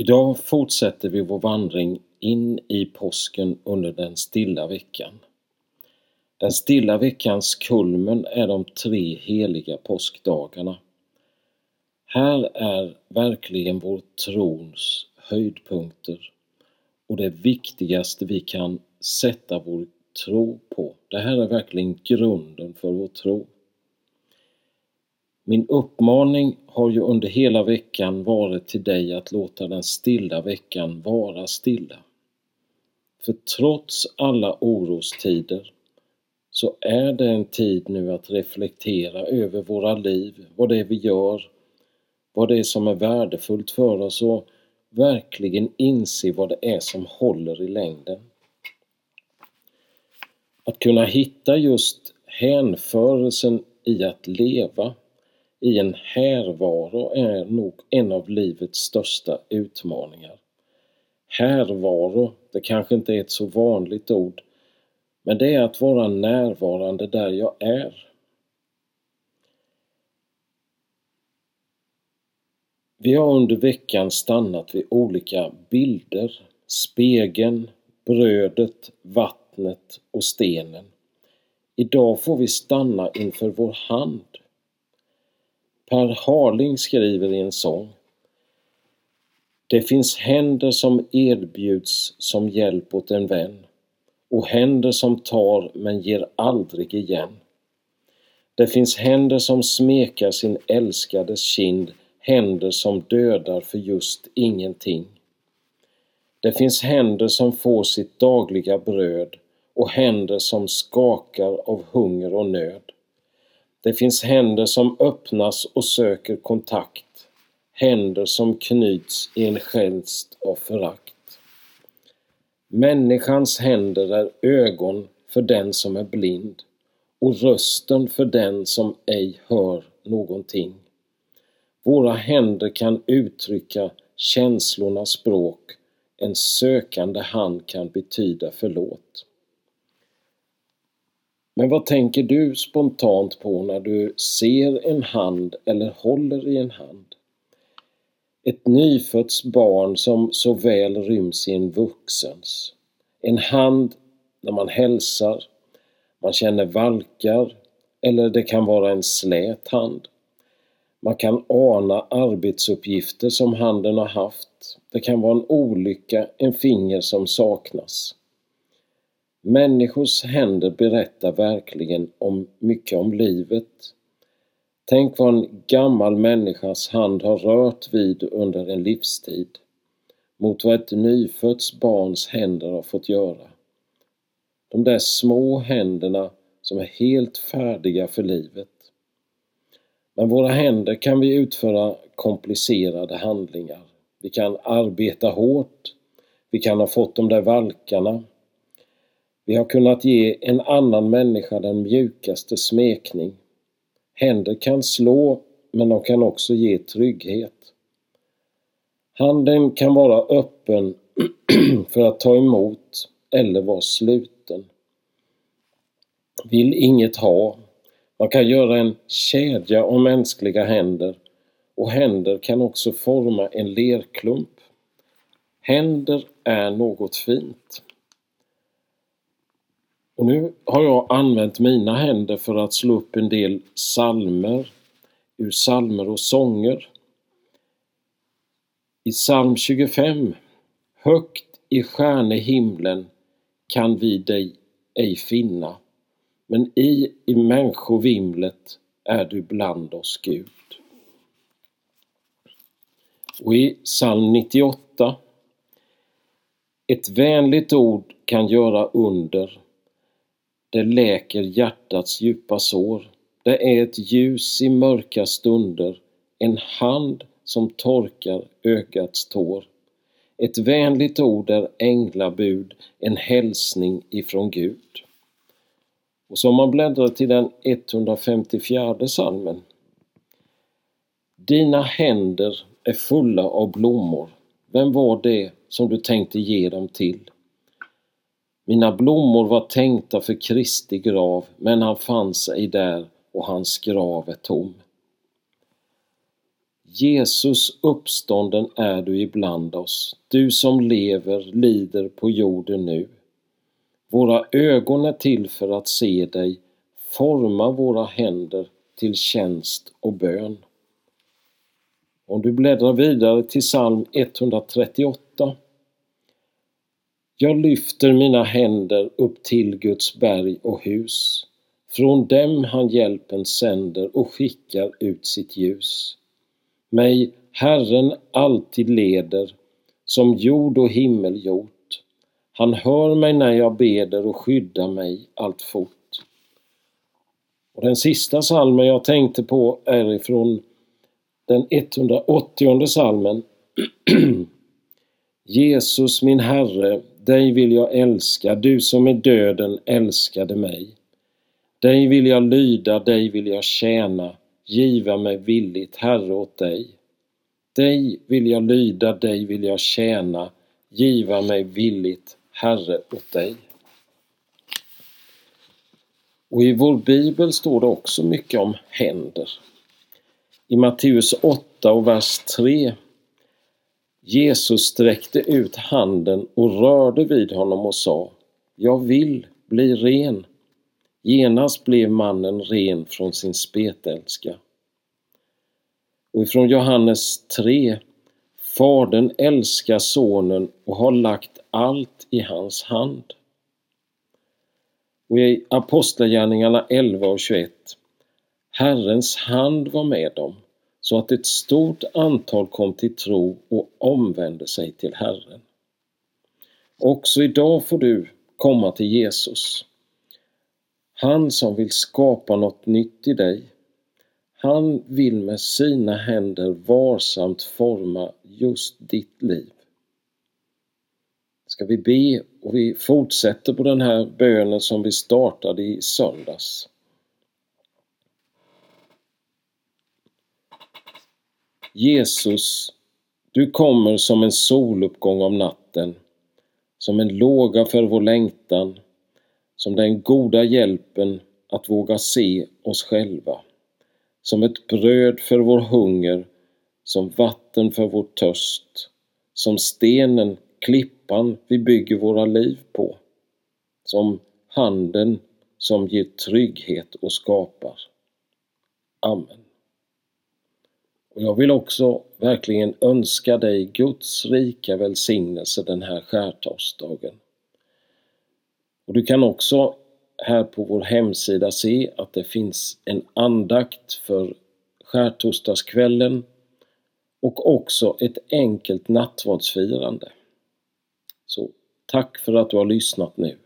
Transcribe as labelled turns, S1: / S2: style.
S1: Idag fortsätter vi vår vandring in i påsken under den stilla veckan. Den stilla veckans kulmen är de tre heliga påskdagarna. Här är verkligen vår trons höjdpunkter och det viktigaste vi kan sätta vår tro på. Det här är verkligen grunden för vår tro. Min uppmaning har ju under hela veckan varit till dig att låta den stilla veckan vara stilla. För trots alla orostider så är det en tid nu att reflektera över våra liv, vad det är vi gör, vad det är som är värdefullt för oss och verkligen inse vad det är som håller i längden. Att kunna hitta just hänförelsen i att leva i en härvaro är nog en av livets största utmaningar. Härvaro, det kanske inte är ett så vanligt ord, men det är att vara närvarande där jag är. Vi har under veckan stannat vid olika bilder, spegeln, brödet, vattnet och stenen. Idag får vi stanna inför vår hand. Per Harling skriver i en sång Det finns händer som erbjuds som hjälp åt en vän och händer som tar men ger aldrig igen. Det finns händer som smekar sin älskades kind, händer som dödar för just ingenting. Det finns händer som får sitt dagliga bröd och händer som skakar av hunger och nöd. Det finns händer som öppnas och söker kontakt, händer som knyts i en skälst av förakt. Människans händer är ögon för den som är blind och rösten för den som ej hör någonting. Våra händer kan uttrycka känslornas språk, en sökande hand kan betyda förlåt. Men vad tänker du spontant på när du ser en hand eller håller i en hand? Ett nyfötts barn som så väl ryms i en vuxens. En hand när man hälsar, man känner valkar eller det kan vara en slät hand. Man kan ana arbetsuppgifter som handen har haft. Det kan vara en olycka, en finger som saknas. Människors händer berättar verkligen om mycket om livet. Tänk vad en gammal människas hand har rört vid under en livstid mot vad ett nyfötts barns händer har fått göra. De där små händerna som är helt färdiga för livet. Med våra händer kan vi utföra komplicerade handlingar. Vi kan arbeta hårt. Vi kan ha fått de där valkarna. Vi har kunnat ge en annan människa den mjukaste smekning. Händer kan slå, men de kan också ge trygghet. Handen kan vara öppen för att ta emot eller vara sluten. Vill inget ha. Man kan göra en kedja av mänskliga händer och händer kan också forma en lerklump. Händer är något fint. Och nu har jag använt mina händer för att slå upp en del salmer ur salmer och sånger. I psalm 25 Högt i stjärnehimlen kan vi dig ej finna, men i, i människovimlet är du bland oss Gud. Och i psalm 98 Ett vänligt ord kan göra under det läker hjärtats djupa sår. Det är ett ljus i mörka stunder, en hand som torkar ögats tår. Ett vänligt ord är änglabud, en hälsning ifrån Gud. Och så om man bläddrar till den 154 salmen. Dina händer är fulla av blommor. Vem var det som du tänkte ge dem till? Mina blommor var tänkta för Kristi grav, men han fanns ej där och hans grav är tom. Jesus uppstånden är du ibland oss, du som lever, lider på jorden nu. Våra ögon är till för att se dig, forma våra händer till tjänst och bön. Om du bläddrar vidare till psalm 138. Jag lyfter mina händer upp till Guds berg och hus. Från dem han hjälpen sänder och skickar ut sitt ljus. Mig Herren alltid leder, som jord och himmel gjort. Han hör mig när jag beder och skyddar mig allt fort. Och den sista salmen jag tänkte på är ifrån den 180 salmen. Jesus min Herre, dig vill jag älska, du som i döden älskade mig. Dig vill jag lyda, dig vill jag tjäna, giva mig villigt, Herre, åt dig. Dig vill jag lyda, dig vill jag tjäna, giva mig villigt, Herre, åt dig. Och i vår bibel står det också mycket om händer. I Matteus 8 och vers 3 Jesus sträckte ut handen och rörde vid honom och sa Jag vill bli ren. Genast blev mannen ren från sin spetälska. Och ifrån Johannes 3 Fadern älskar sonen och har lagt allt i hans hand. Och i Apostlagärningarna 11 och 21 Herrens hand var med dem så att ett stort antal kom till tro och omvände sig till Herren. Också idag får du komma till Jesus. Han som vill skapa något nytt i dig. Han vill med sina händer varsamt forma just ditt liv. Ska vi be och vi fortsätter på den här bönen som vi startade i söndags. Jesus, du kommer som en soluppgång om natten, som en låga för vår längtan, som den goda hjälpen att våga se oss själva, som ett bröd för vår hunger, som vatten för vår törst, som stenen, klippan vi bygger våra liv på, som handen som ger trygghet och skapar. Amen. Och jag vill också verkligen önska dig Guds rika välsignelse den här skärtorsdagen. Och du kan också här på vår hemsida se att det finns en andakt för skärtorsdagskvällen och också ett enkelt nattvardsfirande. Så tack för att du har lyssnat nu.